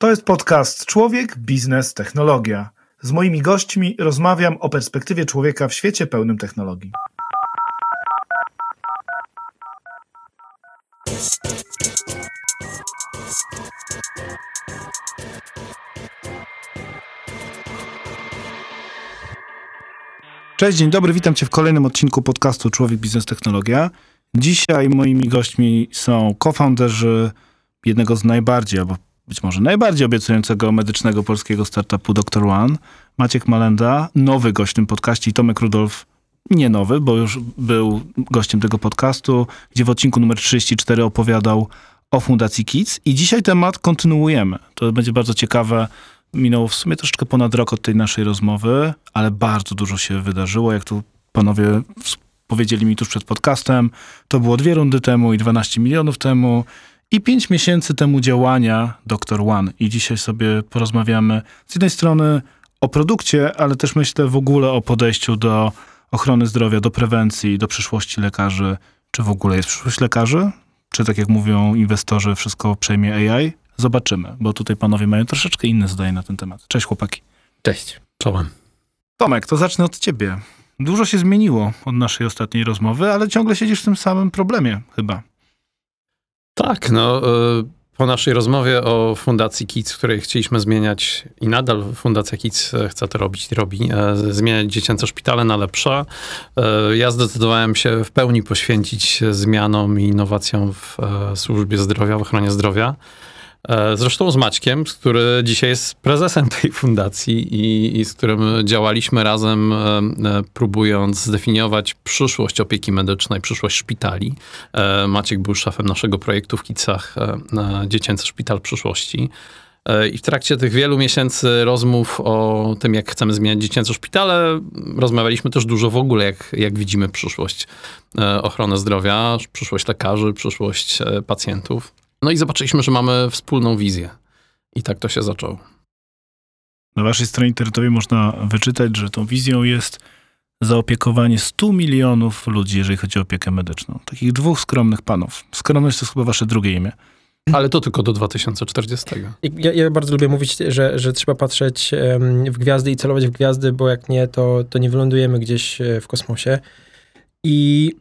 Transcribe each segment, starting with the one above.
To jest podcast Człowiek, Biznes, Technologia. Z moimi gośćmi rozmawiam o perspektywie człowieka w świecie pełnym technologii. Cześć, dzień dobry, witam Cię w kolejnym odcinku podcastu Człowiek, Biznes, Technologia. Dzisiaj moimi gośćmi są co-founderzy jednego z najbardziej, albo być może najbardziej obiecującego medycznego polskiego startupu Dr. One, Maciek Malenda, nowy gość w tym podcaście i Tomek Rudolf, nie nowy, bo już był gościem tego podcastu, gdzie w odcinku numer 34 opowiadał o Fundacji Kids i dzisiaj temat kontynuujemy. To będzie bardzo ciekawe. Minął w sumie troszeczkę ponad rok od tej naszej rozmowy, ale bardzo dużo się wydarzyło, jak tu panowie powiedzieli mi tuż przed podcastem. To było dwie rundy temu i 12 milionów temu i 5 miesięcy temu działania Dr. One. I dzisiaj sobie porozmawiamy z jednej strony o produkcie, ale też myślę w ogóle o podejściu do ochrony zdrowia, do prewencji, do przyszłości lekarzy. Czy w ogóle jest przyszłość lekarzy? Czy tak jak mówią inwestorzy, wszystko przejmie AI? Zobaczymy, bo tutaj panowie mają troszeczkę inne zdanie na ten temat. Cześć chłopaki. Cześć. Czołem. Tomek, to zacznę od ciebie. Dużo się zmieniło od naszej ostatniej rozmowy, ale ciągle siedzisz w tym samym problemie chyba. Tak, no po naszej rozmowie o Fundacji KIDS, której chcieliśmy zmieniać i nadal Fundacja KIDS chce to robić i robi, zmieniać dziecięce szpitale na lepsze. Ja zdecydowałem się w pełni poświęcić zmianom i innowacjom w służbie zdrowia, w ochronie zdrowia. E, zresztą z Maćkiem, który dzisiaj jest prezesem tej fundacji i, i z którym działaliśmy razem, e, e, próbując zdefiniować przyszłość opieki medycznej, przyszłość szpitali. Maciek był szefem naszego projektu w Kicach Dziecięcy Szpital Przyszłości. I w trakcie tych wielu miesięcy rozmów o tym, jak chcemy zmieniać dziecięce szpitale, rozmawialiśmy też dużo w ogóle, jak, jak widzimy przyszłość ochrony zdrowia, przyszłość lekarzy, przyszłość pacjentów. No i zobaczyliśmy, że mamy wspólną wizję. I tak to się zaczęło. Na waszej stronie internetowej można wyczytać, że tą wizją jest zaopiekowanie 100 milionów ludzi, jeżeli chodzi o opiekę medyczną. Takich dwóch skromnych panów. Skromność to jest chyba wasze drugie imię. Ale to tylko do 2040. Ja, ja, bardzo lubię mówić, że, że trzeba patrzeć w gwiazdy i celować w gwiazdy, bo jak nie, to, to nie wylądujemy gdzieś e, w kosmosie. I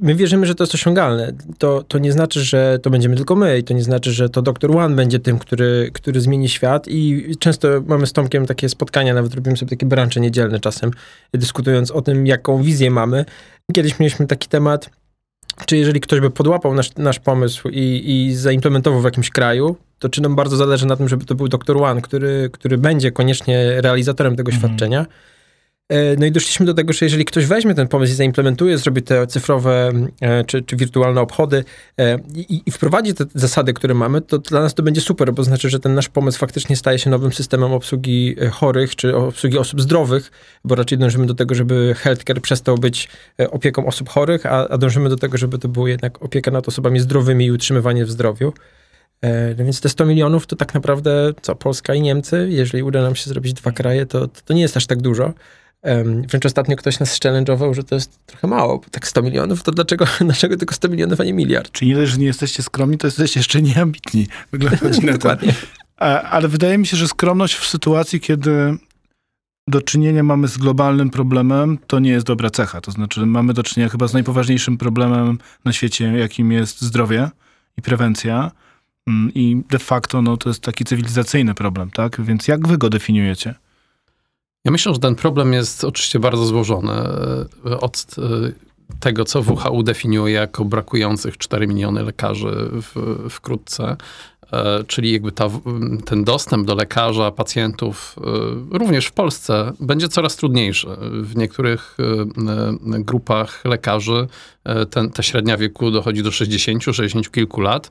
My wierzymy, że to jest osiągalne. To, to nie znaczy, że to będziemy tylko my i to nie znaczy, że to Dr. One będzie tym, który, który zmieni świat i często mamy z Tomkiem takie spotkania, nawet robimy sobie takie brancze niedzielne czasem, dyskutując o tym, jaką wizję mamy. Kiedyś mieliśmy taki temat, czy jeżeli ktoś by podłapał nasz, nasz pomysł i, i zaimplementował w jakimś kraju, to czy nam bardzo zależy na tym, żeby to był Dr. One, który, który będzie koniecznie realizatorem tego mhm. świadczenia, no i doszliśmy do tego, że jeżeli ktoś weźmie ten pomysł i zaimplementuje, zrobi te cyfrowe e, czy, czy wirtualne obchody e, i, i, wprowadzi te zasady, które mamy, to dla nas to będzie super, bo znaczy, że ten nasz pomysł faktycznie staje się nowym systemem obsługi chorych czy obsługi osób zdrowych, bo raczej dążymy do tego, żeby healthcare przestał być opieką osób chorych, a, a dążymy do tego, żeby to było jednak opieka nad osobami zdrowymi i utrzymywanie w zdrowiu. No więc te 100 milionów to tak naprawdę co Polska i Niemcy, jeżeli uda nam się zrobić dwa kraje, to, to nie jest aż tak dużo. Um, wręcz ostatnio ktoś nas challenge'ował, że to jest trochę mało, bo tak 100 milionów, to dlaczego, dlaczego tylko 100 milionów, a nie miliard? Czyli nie dość, że nie jesteście skromni, to jesteście jeszcze nieambitni. Wygląda na Dokładnie. Ale wydaje mi się, że skromność w sytuacji, kiedy do czynienia mamy z globalnym problemem, to nie jest dobra cecha. To znaczy mamy do czynienia chyba z najpoważniejszym problemem na świecie, jakim jest zdrowie i prewencja. Mm, I de facto no, to jest taki cywilizacyjny problem, tak? Więc jak wy go definiujecie? Ja myślę, że ten problem jest oczywiście bardzo złożony. E, od e, tego, co WHO definiuje jako brakujących 4 miliony lekarzy w, wkrótce, e, czyli jakby ta, ten dostęp do lekarza, pacjentów, również w Polsce, będzie coraz trudniejszy. W niektórych grupach lekarzy ten, ta średnia wieku dochodzi do 60, 60 kilku lat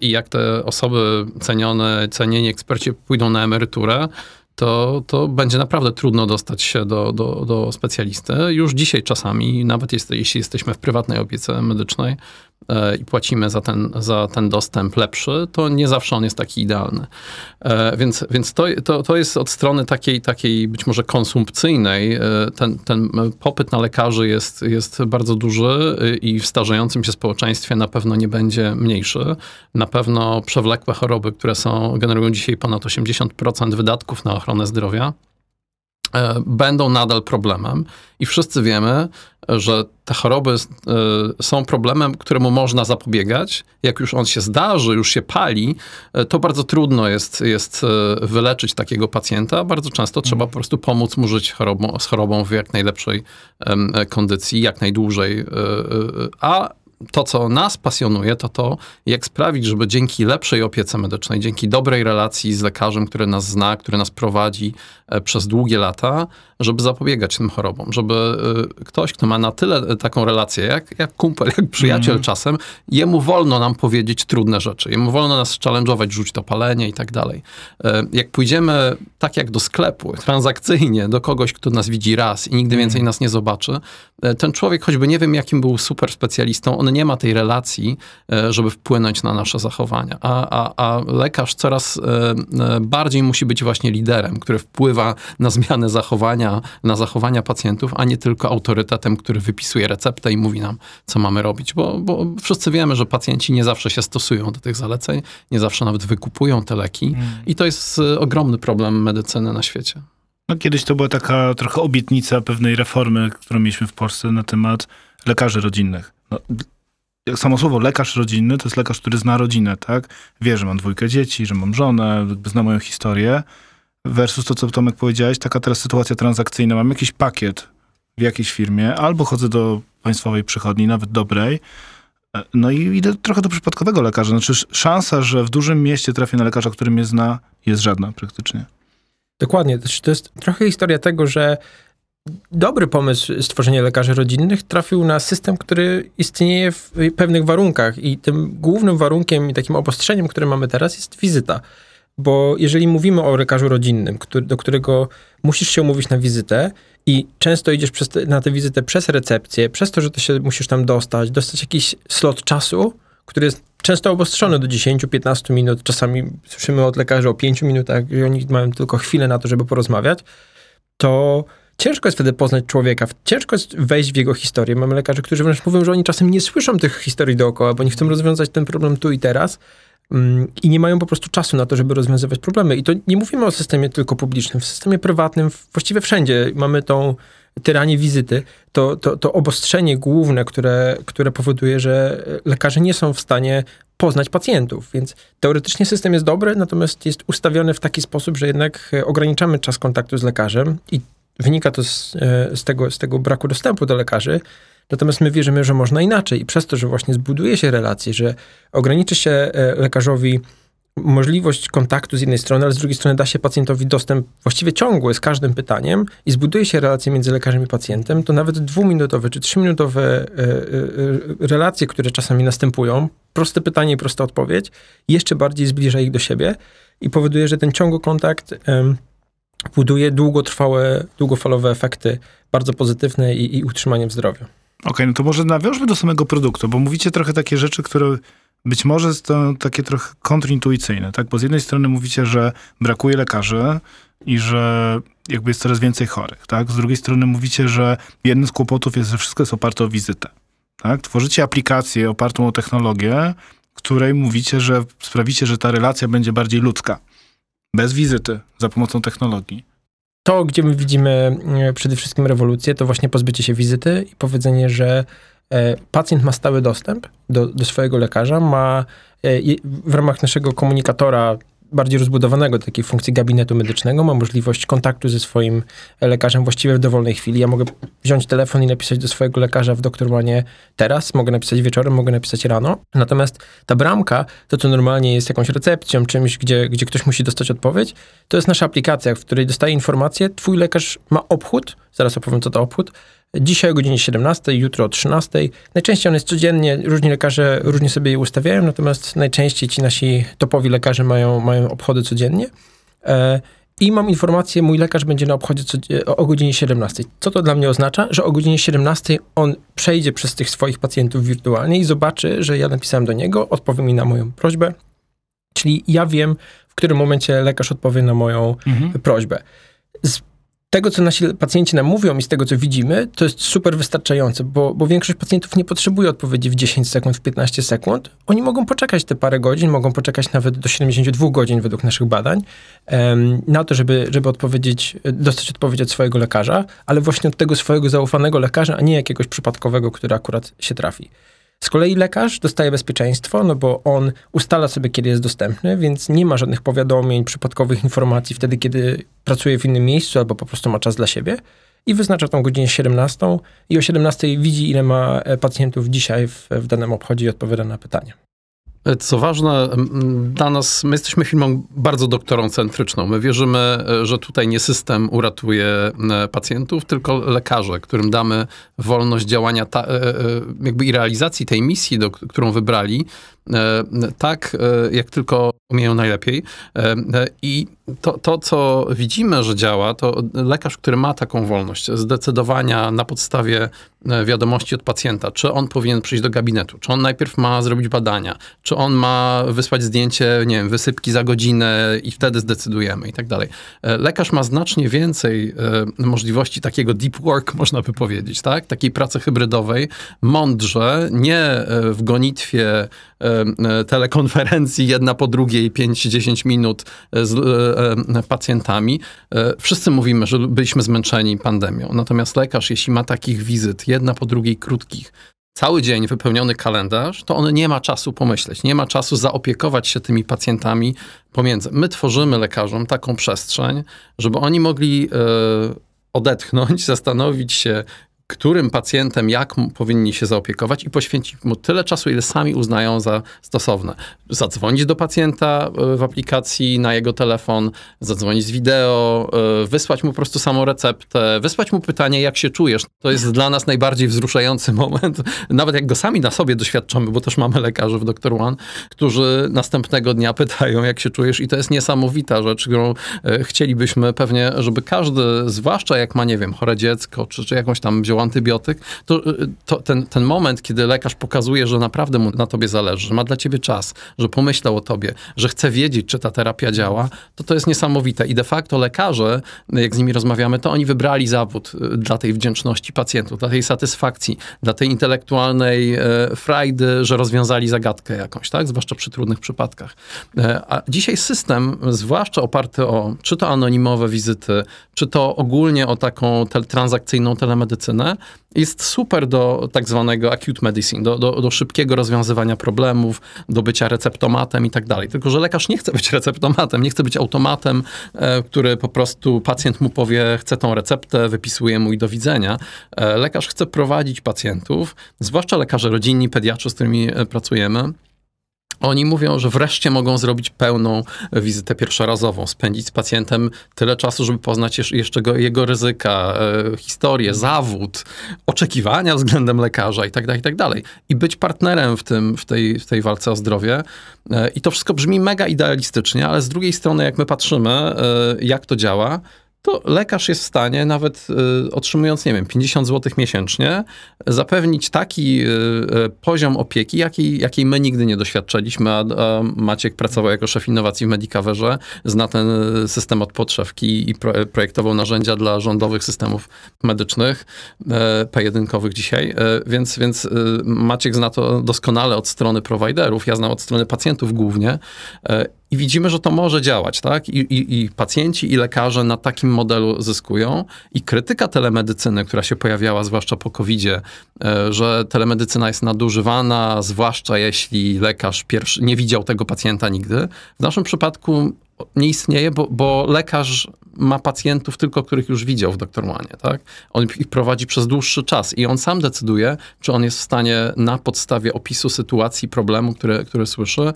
i jak te osoby cenione, cenieni eksperci pójdą na emeryturę, to, to będzie naprawdę trudno dostać się do, do, do specjalisty. Już dzisiaj czasami, nawet jest, jeśli jesteśmy w prywatnej opiece medycznej, i płacimy za ten, za ten dostęp lepszy, to nie zawsze on jest taki idealny. E, Więc, więc to, to, to jest od strony takiej, takiej być może konsumpcyjnej. e, Ten, ten popyt na lekarzy jest, jest bardzo duży e, i w starzejącym się społeczeństwie na pewno nie będzie mniejszy. Na pewno przewlekłe choroby, które są, generują dzisiaj ponad 80% wydatków na ochronę zdrowia, e, będą nadal problemem i wszyscy wiemy, że te choroby e, są problemem, któremu można zapobiegać. Jak już on się zdarzy, już się pali, e, to bardzo trudno jest, jest e, wyleczyć takiego pacjenta. Bardzo często trzeba po prostu pomóc mu żyć chorobą, z chorobą w jak najlepszej e, kondycji, jak najdłużej. e, e, A to, co nas pasjonuje, to to, jak sprawić, żeby dzięki lepszej opiece medycznej, dzięki dobrej relacji z lekarzem, który nas zna, który nas prowadzi e, przez długie lata, żeby zapobiegać tym chorobom, żeby e, ktoś, kto ma na tyle e, taką relację, jak, jak kumpel, jak przyjaciel czasem, jemu wolno nam powiedzieć trudne rzeczy, jemu wolno nas challenge'ować, rzuć to palenie i tak dalej. Jak pójdziemy tak jak do sklepu, transakcyjnie, do kogoś, kto nas widzi raz i nigdy więcej nas nie zobaczy, ten człowiek, choćby nie wiem, jakim był super specjalistą, on nie ma tej relacji, e, żeby wpłynąć na nasze zachowania. A, a, a lekarz coraz e, e, bardziej musi być właśnie liderem, który wpływa na zmianę zachowania, na zachowania pacjentów, a nie tylko autorytetem, który wypisuje receptę i mówi nam, co mamy robić. Bo, bo wszyscy wiemy, że pacjenci nie zawsze się stosują do tych zaleceń, nie zawsze nawet wykupują te leki. I to jest ogromny problem medycyny na świecie. No, kiedyś to była taka trochę obietnica pewnej reformy, którą mieliśmy w Polsce na temat lekarzy rodzinnych. No, jak samo słowo lekarz rodzinny to jest lekarz, który zna rodzinę, tak? Wie, że mam dwójkę dzieci, że mam żonę, zna moją historię. Versus to, co Tomek powiedziałeś, taka teraz sytuacja transakcyjna. Mam jakiś pakiet w jakiejś firmie, albo chodzę do państwowej przychodni, nawet dobrej, e, no i idę trochę do przypadkowego lekarza. Znaczy sz- szansa, że w dużym mieście trafię na lekarza, który mnie zna, jest żadna praktycznie. Dokładnie. To jest trochę historia tego, że dobry pomysł stworzenia lekarzy rodzinnych trafił na system, który istnieje w pewnych warunkach i tym głównym warunkiem i takim obostrzeniem, które mamy teraz jest wizyta. Bo jeżeli mówimy o lekarzu rodzinnym, który, do którego musisz się umówić na wizytę i często idziesz te, na tę wizytę przez recepcję, przez to, że to się musisz tam dostać, dostać jakiś slot czasu, który jest często obostrzony do 10-15 minut. Czasami słyszymy od lekarzy o 5 minutach, i oni mają tylko chwilę na to, żeby porozmawiać, to ciężko jest wtedy poznać człowieka, ciężko jest wejść w jego historię. Mamy lekarzy, którzy wręcz mówią, że oni czasem nie słyszą tych historii dookoła, bo oni chcą rozwiązać ten problem tu i teraz mm, i nie mają po prostu czasu na to, żeby rozwiązywać problemy. I to nie mówimy o systemie tylko publicznym, w systemie prywatnym, właściwie wszędzie mamy tą tyranię wizyty, to, to, to obostrzenie główne, które, które powoduje, że lekarze nie są w stanie poznać pacjentów. Więc teoretycznie system jest dobry, natomiast jest ustawiony w taki sposób, że jednak e, ograniczamy czas kontaktu z lekarzem i wynika to z, e, z, tego, z tego braku dostępu do lekarzy. Natomiast my wierzymy, że można inaczej i przez to, że właśnie zbuduje się relacje, że ograniczy się e, lekarzowi możliwość kontaktu z jednej strony, ale z drugiej strony da się pacjentowi dostęp właściwie ciągły z każdym pytaniem i zbuduje się relacje między lekarzem i pacjentem, to nawet dwuminutowe czy trzyminutowe e, relacje, które czasami następują, proste pytanie i prosta odpowiedź, jeszcze bardziej zbliża ich do siebie i powoduje, że ten ciągły kontakt buduje długotrwałe, długofalowe efekty, bardzo pozytywne i, i utrzymanie w zdrowiu. Okej, no to może nawiążmy do samego produktu, bo mówicie trochę takie rzeczy, które być może są takie trochę kontrintuicyjne, tak? Bo z jednej strony mówicie, że brakuje lekarzy i że jakby jest coraz więcej chorych, tak? Z drugiej strony mówicie, że jednym z kłopotów jest, że wszystko jest oparte o wizytę, tak? Tworzycie aplikację opartą o technologię, której mówicie, że sprawicie, że ta relacja będzie bardziej ludzka. Bez wizyty, za pomocą technologii. To, gdzie my widzimy e, przede wszystkim rewolucję, to właśnie pozbycie się wizyty i powiedzenie, że e, pacjent ma stały dostęp do, do swojego lekarza, ma e, w ramach naszego komunikatora bardziej rozbudowanego takiej funkcji gabinetu medycznego, ma możliwość kontaktu ze swoim lekarzem właściwie w dowolnej chwili. Ja mogę wziąć telefon i napisać do swojego lekarza w doktormanie teraz, mogę napisać wieczorem, mogę napisać rano. Natomiast ta bramka, to co normalnie jest jakąś recepcją, czymś, gdzie, gdzie ktoś musi dostać odpowiedź, to jest nasza aplikacja, w której dostaje informację, twój lekarz ma obchód, zaraz opowiem co to obchód, Dzisiaj o godzinie 17, jutro o 13. Najczęściej on jest codziennie, różni lekarze różnie sobie je ustawiają, natomiast najczęściej ci nasi topowi lekarze mają, mają obchody codziennie. E, i mam informację, mój lekarz będzie na obchodzie o, o godzinie 17. Co to dla mnie oznacza? Że o godzinie 17 on przejdzie przez tych swoich pacjentów wirtualnie i zobaczy, że ja napisałem do niego, odpowie mi na moją prośbę. Czyli ja wiem, w którym momencie lekarz odpowie na moją Mhm. prośbę. Z tego, co nasi pacjenci nam mówią i z tego, co widzimy, to jest super wystarczające, bo, bo większość pacjentów nie potrzebuje odpowiedzi w 10 sekund, w 15 sekund. Oni mogą poczekać te parę godzin, mogą poczekać nawet do 72 godzin według naszych badań em, na to, żeby, żeby odpowiedzieć, dostać odpowiedź od swojego lekarza, ale właśnie od tego swojego zaufanego lekarza, a nie jakiegoś przypadkowego, który akurat się trafi. Z kolei lekarz dostaje bezpieczeństwo, no bo on ustala sobie, kiedy jest dostępny, więc nie ma żadnych powiadomień, przypadkowych informacji wtedy, kiedy pracuje w innym miejscu albo po prostu ma czas dla siebie i wyznacza tą godzinę 17 i o 17 widzi, ile ma e, pacjentów dzisiaj w, w danym obchodzie i odpowiada na pytania. Co ważne, dla nas, my jesteśmy firmą bardzo doktoroncentryczną. My wierzymy, że tutaj nie system uratuje pacjentów, tylko lekarze, którym damy wolność działania ta, e, e, jakby i realizacji tej misji, do, którą wybrali, tak e, jak tylko umieją najlepiej. E, e, I to, to, co widzimy, że działa, to lekarz, który ma taką wolność zdecydowania na podstawie e, wiadomości od pacjenta, czy on powinien przyjść do gabinetu, czy on najpierw ma zrobić badania, czy on ma wysłać zdjęcie, nie wiem, wysypki za godzinę i wtedy zdecydujemy i tak dalej. E, Lekarz ma znacznie więcej e, możliwości takiego deep work, można by powiedzieć, tak? Takiej pracy hybrydowej, mądrze, nie e, w gonitwie e, e, telekonferencji jedna po drugiej, 5-10 minut e, z e, e, pacjentami. E, Wszyscy mówimy, że byliśmy zmęczeni pandemią. Natomiast lekarz, jeśli ma takich wizyt, jedna po drugiej krótkich, cały dzień wypełniony kalendarz, to on nie ma czasu pomyśleć, nie ma czasu zaopiekować się tymi pacjentami pomiędzy. My tworzymy lekarzom taką przestrzeń, żeby oni mogli e, odetchnąć, zastanowić się, którym pacjentem, jak powinni się zaopiekować i poświęcić mu tyle czasu, ile sami uznają za stosowne. Zadzwonić do pacjenta e, w aplikacji na jego telefon, zadzwonić z wideo, e, wysłać mu po prostu samą receptę, wysłać mu pytanie, jak się czujesz. To jest dla nas najbardziej wzruszający moment, nawet jak go sami na sobie doświadczamy, bo też mamy lekarzy w Dr. One, którzy następnego dnia pytają, jak się czujesz i to jest niesamowita rzecz, którą e, chcielibyśmy pewnie, żeby każdy, zwłaszcza jak ma, nie wiem, chore dziecko, czy, czy jakąś tam wziął antybiotyk, to, e, to ten, ten moment, kiedy lekarz pokazuje, że naprawdę mu na tobie zależy, że ma dla ciebie czas, że pomyślał o tobie, że chce wiedzieć, czy ta terapia działa, to to jest niesamowite. I de facto lekarze, jak z nimi rozmawiamy, to oni wybrali zawód e, dla tej wdzięczności pacjentów, dla tej satysfakcji, dla tej intelektualnej e, frajdy, że rozwiązali zagadkę jakąś, tak? Zwłaszcza przy trudnych przypadkach. E, A dzisiaj system, zwłaszcza oparty o czy to anonimowe wizyty, czy to ogólnie o taką transakcyjną telemedycynę, jest super do tak zwanego acute medicine, do, do, do szybkiego rozwiązywania problemów, do bycia receptomatem i tak dalej. Tylko, że lekarz nie chce być receptomatem, nie chce być automatem, e, który po prostu pacjent mu powie, chce tą receptę, wypisuje mu i do widzenia. E, lekarz chce prowadzić pacjentów, zwłaszcza lekarze rodzinni, pediatrzy, z którymi e, pracujemy, oni mówią, że wreszcie mogą zrobić pełną wizytę pierwszorazową, spędzić z pacjentem tyle czasu, żeby poznać jeszcze go, jego ryzyka, e, historię, zawód, oczekiwania względem lekarza i tak dalej, i tak. I być partnerem w, tym, w, tej, w tej walce o zdrowie. E, I to wszystko brzmi mega idealistycznie, ale z drugiej strony, jak my patrzymy, e, jak to działa, to lekarz jest w stanie, nawet y, otrzymując, nie wiem, 50 zł miesięcznie, zapewnić taki y, y, poziom opieki, jakiej, jakiej my nigdy nie doświadczaliśmy, a, Maciek pracował jako szef innowacji w Medicaverze, zna ten system od podszewki i pro, projektował narzędzia dla rządowych systemów medycznych, e, P1 dzisiaj, więc, więc Maciek zna to doskonale od strony prowajderów, ja znam od strony pacjentów głównie, i widzimy, że to może działać, tak? I, i, I pacjenci, i lekarze na takim modelu zyskują. I krytyka telemedycyny, która się pojawiała, zwłaszcza po COVID-zie, e, że telemedycyna jest nadużywana, zwłaszcza jeśli lekarz pierwszy nie widział tego pacjenta nigdy. W naszym przypadku nie istnieje, bo, bo lekarz ma pacjentów tylko, których już widział w doktormanie, tak? On ich prowadzi przez dłuższy czas i on sam decyduje, czy on jest w stanie na podstawie opisu sytuacji, problemu, który, który słyszy, e,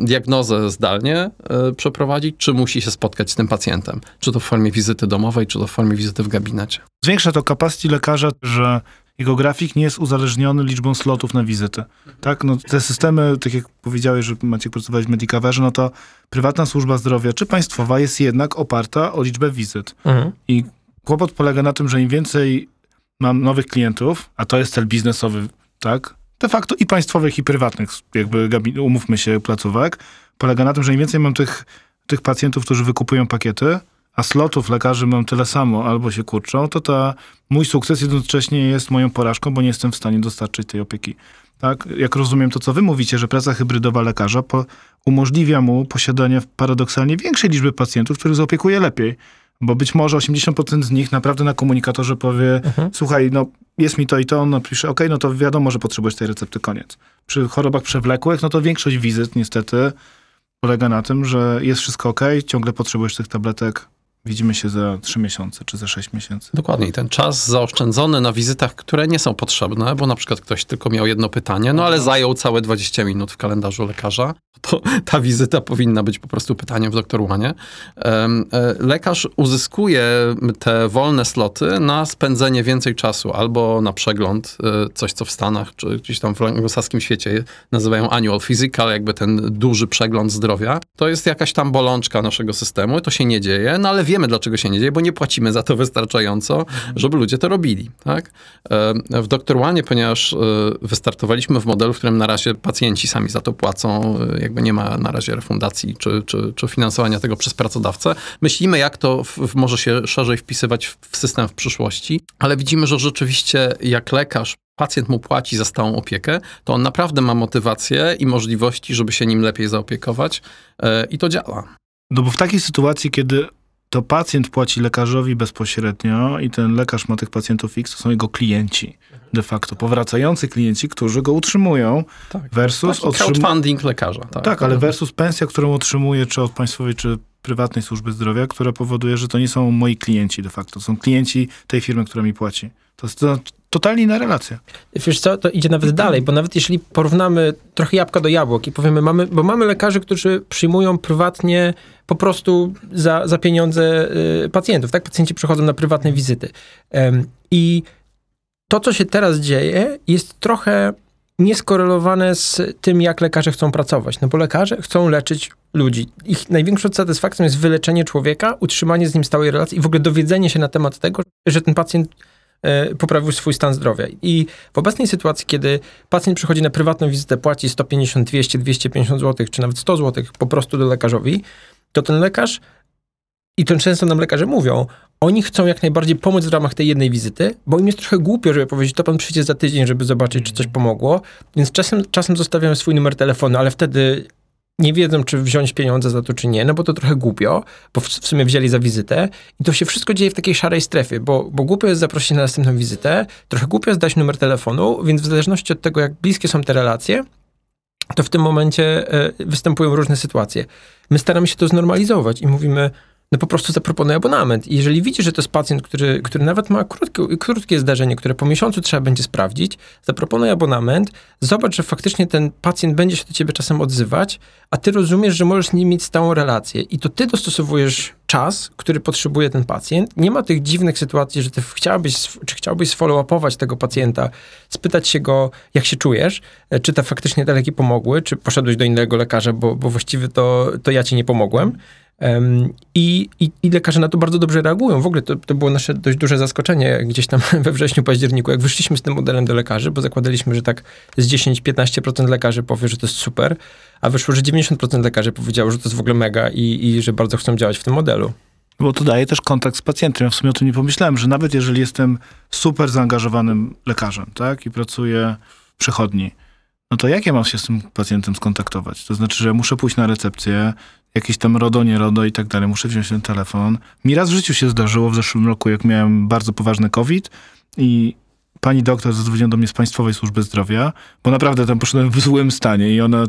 diagnozę zdalnie e, przeprowadzić, czy musi się spotkać z tym pacjentem. Czy to w formie wizyty domowej, czy to w formie wizyty w gabinecie. Zwiększa to capacity lekarza, że jego grafik nie jest uzależniony liczbą slotów na wizytę. Tak? No, te systemy, tak jak powiedziałeś, że macie pracować w Medicaverze, no to prywatna służba zdrowia czy państwowa jest jednak oparta o liczbę wizyt. Mhm. I kłopot polega na tym, że im więcej mam nowych klientów, a to jest cel biznesowy, tak? De facto i państwowych, i prywatnych, jakby umówmy się, placówek, polega na tym, że im więcej mam tych, tych pacjentów, którzy wykupują pakiety, a slotów lekarzy mam tyle samo albo się kurczą, to ta, mój sukces jednocześnie jest moją porażką, bo nie jestem w stanie dostarczyć tej opieki. Tak? Jak rozumiem to, co wy mówicie, że praca hybrydowa lekarza po, umożliwia mu posiadanie paradoksalnie większej liczby pacjentów, których zaopiekuje lepiej. Bo być może 80% z nich naprawdę na komunikatorze powie, Mhm. słuchaj, no jest mi to i to, on napisze, okej, no to wiadomo, że potrzebujesz tej recepty, koniec. Przy chorobach przewlekłych, no to większość wizyt niestety polega na tym, że jest wszystko okej, ciągle potrzebujesz tych tabletek, widzimy się za 3 miesiące czy za 6 miesięcy. Dokładnie. I ten czas zaoszczędzony na wizytach, które nie są potrzebne, bo na przykład ktoś tylko miał jedno pytanie, no ale zajął całe 20 minut w kalendarzu lekarza, to ta wizyta powinna być po prostu pytaniem w doktor Łanie. Em, e, Lekarz uzyskuje te wolne sloty na spędzenie więcej czasu albo na przegląd, e, coś co w Stanach czy gdzieś tam w anglosaskim świecie nazywają annual physical, jakby ten duży przegląd zdrowia. To jest jakaś tam bolączka naszego systemu, to się nie dzieje, no ale wiemy dlaczego się nie dzieje, bo nie płacimy za to wystarczająco, żeby ludzie to robili. Tak? E, W Dr. Ponieważ e, wystartowaliśmy w modelu, w którym na razie pacjenci sami za to płacą, e, jakby nie ma na razie refundacji czy, czy, czy finansowania tego przez pracodawcę, myślimy jak to w, może się szerzej wpisywać w, system w przyszłości, ale widzimy, że rzeczywiście jak lekarz pacjent mu płaci za stałą opiekę, to on naprawdę ma motywację i możliwości, żeby się nim lepiej zaopiekować i to działa. No bo w takiej sytuacji, kiedy to pacjent płaci lekarzowi bezpośrednio i ten lekarz ma tych pacjentów X, to są jego klienci de facto, powracający klienci, którzy go utrzymują Tak. versus Taki otrzymu- crowdfunding lekarza. Tak, Tak, ale versus pensja, którą otrzymuję czy od państwowej, czy prywatnej służby zdrowia, która powoduje, że to nie są moi klienci de facto, to są klienci tej firmy, która mi płaci. To jest to, totalnie inna relacja. Wiesz co, to idzie nawet dalej, bo nawet jeśli porównamy trochę jabłka do jabłek i powiemy, mamy, bo mamy lekarzy, którzy przyjmują prywatnie po prostu za, za pieniądze y, pacjentów, tak? Pacjenci przychodzą na prywatne wizyty. Em, I to, co się teraz dzieje, jest trochę nieskorelowane z tym, jak lekarze chcą pracować. No bo lekarze chcą leczyć ludzi. Ich największą satysfakcją jest wyleczenie człowieka, utrzymanie z nim stałej relacji i w ogóle dowiedzenie się na temat tego, że ten pacjent poprawił swój stan zdrowia. I w obecnej sytuacji, kiedy pacjent przychodzi na prywatną wizytę, płaci 150, 200, 250 zł, czy nawet 100 zł po prostu do lekarzowi, to ten lekarz, i to często nam lekarze mówią, oni chcą jak najbardziej pomóc w ramach tej jednej wizyty, bo im jest trochę głupio, żeby powiedzieć, to pan przyjdzie za tydzień, żeby zobaczyć, czy coś pomogło, więc czasem, czasem zostawiają swój numer telefonu, ale wtedy nie wiedzą, czy wziąć pieniądze za to, czy nie, no bo to trochę głupio, bo w, w sumie wzięli za wizytę i to się wszystko dzieje w takiej szarej strefie, bo, bo głupio jest zaprosić na następną wizytę, trochę głupio jest dać numer telefonu, więc w zależności od tego, jak bliskie są te relacje, to w tym momencie e, występują różne sytuacje. My staramy się to znormalizować i mówimy, no po prostu zaproponuj abonament. I jeżeli widzisz, że to jest pacjent, który, który nawet ma krótkie, krótkie zdarzenie, które po miesiącu trzeba będzie sprawdzić, zaproponuj abonament, zobacz, że faktycznie ten pacjent będzie się do ciebie czasem odzywać, a ty rozumiesz, że możesz z nim mieć stałą relację. I to ty dostosowujesz czas, który potrzebuje ten pacjent. Nie ma tych dziwnych sytuacji, że ty chciałbyś, czy chciałbyś sfollow-upować tego pacjenta, spytać się go, jak się czujesz, e, czy te faktycznie te leki pomogły, czy poszedłeś do innego lekarza, bo, bo właściwie to, to ja ci nie pomogłem. I, i, I lekarze na to bardzo dobrze reagują. W ogóle to, to było nasze dość duże zaskoczenie gdzieś tam we wrześniu, październiku, jak wyszliśmy z tym modelem do lekarzy, bo zakładaliśmy, że tak z 10-15% lekarzy powie, że to jest super, a wyszło, że 90% lekarzy powiedziało, że to jest w ogóle mega i, i że bardzo chcą działać w tym modelu. Bo to daje też kontakt z pacjentem. Ja w sumie o tym nie pomyślałem, że nawet jeżeli jestem super zaangażowanym lekarzem, tak, i pracuję w przychodni, no to jak ja mam się z tym pacjentem skontaktować? To znaczy, że muszę pójść na recepcję, jakieś tam RODO, nie RODO i tak dalej, muszę wziąć ten telefon. Mi raz w życiu się zdarzyło w zeszłym roku, jak miałem bardzo poważny COVID i pani doktor zadzwoniła do mnie z Państwowej Służby Zdrowia, bo naprawdę tam poszedłem w złym stanie i ona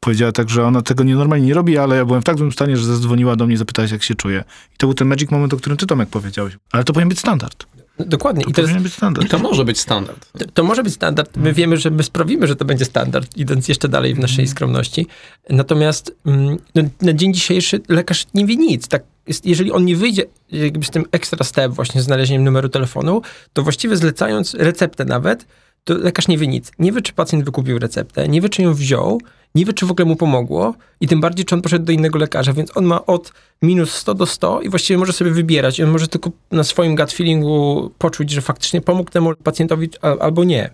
powiedziała tak, że ona tego nienormalnie nie robi, ale ja byłem w tak złym stanie, że zadzwoniła do mnie i zapytała jak się czuję. I to był ten magic moment, o którym ty, Tomek, powiedziałeś. Ale to powinien być standard. Dokładnie. To, I to, jest, być standard. To może być standard. to, to może być standard. My wiemy, że my sprawimy, że to będzie standard, idąc jeszcze dalej w naszej skromności. Natomiast mm, no, na dzień dzisiejszy lekarz nie wie nic. Tak jest, jeżeli on nie wyjdzie jakby z tym extra step właśnie z znalezieniem numeru telefonu, to właściwie zlecając receptę nawet, to lekarz nie wie nic. Nie wie, czy pacjent wykupił receptę, nie wie, czy ją wziął, nie wie, czy w ogóle mu pomogło i tym bardziej, czy on poszedł do innego lekarza, więc on ma od minus 100 do 100 i właściwie może sobie wybierać. I on może tylko na swoim gut feelingu poczuć, że faktycznie pomógł temu pacjentowi albo nie.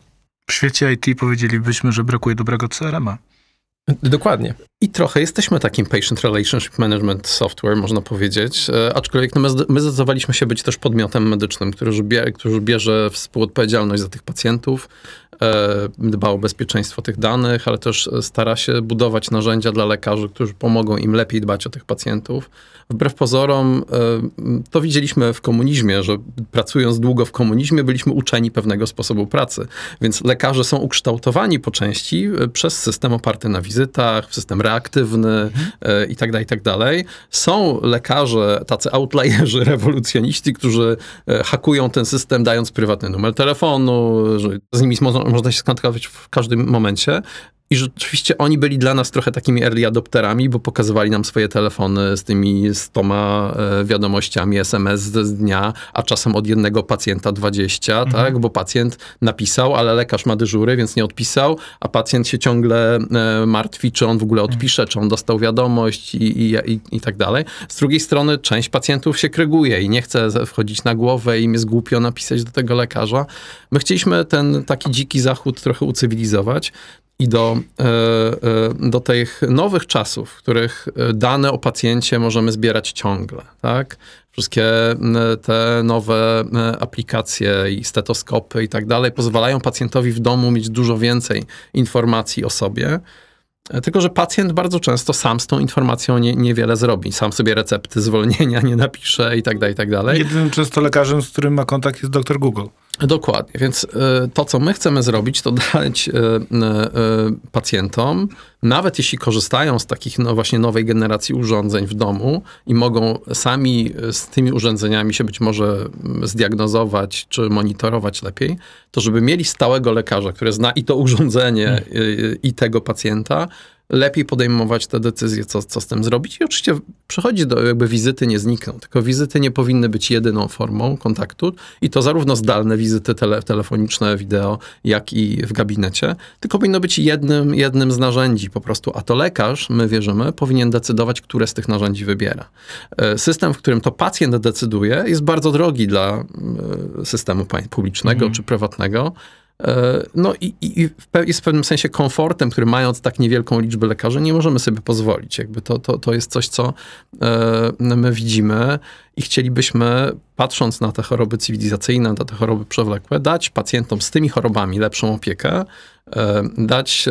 W świecie IT powiedzielibyśmy, że brakuje dobrego CRM-a. Dokładnie. I trochę jesteśmy takim patient relationship management software, można powiedzieć, e, aczkolwiek no my, my zdecydowaliśmy się być też podmiotem medycznym, który, bie, który bierze współodpowiedzialność za tych pacjentów, e, dba o bezpieczeństwo tych danych, ale też stara się budować narzędzia dla lekarzy, którzy pomogą im lepiej dbać o tych pacjentów. Wbrew pozorom, e, to widzieliśmy w komunizmie, że pracując długo w komunizmie, byliśmy uczeni pewnego sposobu pracy. Więc lekarze są ukształtowani po części przez system oparty na wizytach, system reaktywny mhm. i tak dalej, i tak dalej. Są lekarze, tacy outlierzy, rewolucjoniści, którzy hakują ten system, dając prywatny numer telefonu, z nimi można się skontaktować w każdym momencie. I rzeczywiście oni byli dla nas trochę takimi early adopterami, bo pokazywali nam swoje telefony z tymi stoma e, wiadomościami SMS z dnia, a czasem od jednego pacjenta 20, mhm. tak? Bo pacjent napisał, ale lekarz ma dyżury, więc nie odpisał, a pacjent się ciągle e, martwi, czy on w ogóle odpisze, czy on dostał wiadomość i, i, i, i tak dalej. Z drugiej strony część pacjentów się kryguje i nie chce wchodzić na głowę i jest głupio napisać do tego lekarza. My chcieliśmy ten taki dziki zachód trochę ucywilizować i do, e, e, do tych nowych czasów, w których e, dane o pacjencie możemy zbierać ciągle, tak? Wszystkie te nowe aplikacje i stetoskopy i tak dalej pozwalają pacjentowi w domu mieć dużo więcej informacji o sobie. Tylko, że pacjent bardzo często sam z tą informacją nie, niewiele zrobi. Sam sobie recepty zwolnienia nie napisze i tak dalej, i tak dalej. Jedynym często lekarzem, z którym ma kontakt jest dr Google. Dokładnie, więc y, to, co my chcemy zrobić, to dać y, y, pacjentom, nawet jeśli korzystają z takich no właśnie nowej generacji urządzeń w domu i mogą sami z tymi urządzeniami się być może mm, zdiagnozować czy monitorować lepiej, to żeby mieli stałego lekarza, który zna i to urządzenie, hmm. i tego pacjenta, lepiej podejmować te decyzje, co, co z tym zrobić. I oczywiście przychodzi do, jakby wizyty nie znikną, tylko wizyty nie powinny być jedyną formą kontaktu i to zarówno zdalne wizyty tele, telefoniczne, wideo, jak i w gabinecie, tylko powinno być jednym, jednym z narzędzi po prostu, a to lekarz, my wierzymy, powinien decydować, które z tych narzędzi wybiera. E, system, w którym to pacjent decyduje, jest bardzo drogi dla e, systemu publicznego mhm. czy prywatnego, no i, i, jest w pewnym sensie komfortem, który mając tak niewielką liczbę lekarzy, nie możemy sobie pozwolić. Jakby to, to, to jest coś, co e, my widzimy i chcielibyśmy, patrząc na te choroby cywilizacyjne, na te choroby przewlekłe, dać pacjentom z tymi chorobami lepszą opiekę, e, dać,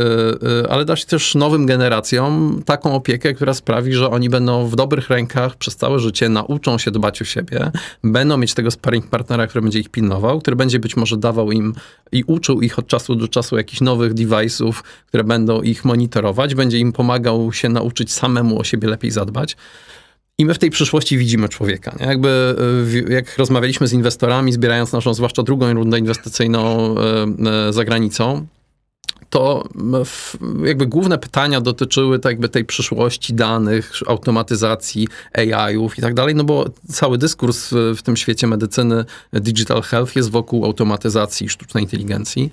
e, ale dać też nowym generacjom taką opiekę, która sprawi, że oni będą w dobrych rękach przez całe życie, nauczą się dbać o siebie, będą mieć tego sparring partnera, który będzie ich pilnował, który będzie być może dawał im i uczył ich od czasu do czasu jakichś nowych device'ów, które będą ich monitorować, będzie im pomagał się nauczyć samemu o siebie lepiej zadbać. I my w tej przyszłości widzimy człowieka. Nie? Jakby e, jak rozmawialiśmy z inwestorami, zbierając naszą zwłaszcza drugą rundę inwestycyjną e, e, za granicą, to jakby główne pytania dotyczyły tak jakby tej przyszłości danych, automatyzacji AI-ów i tak dalej, no bo cały dyskurs w tym świecie medycyny digital health jest wokół automatyzacji sztucznej inteligencji.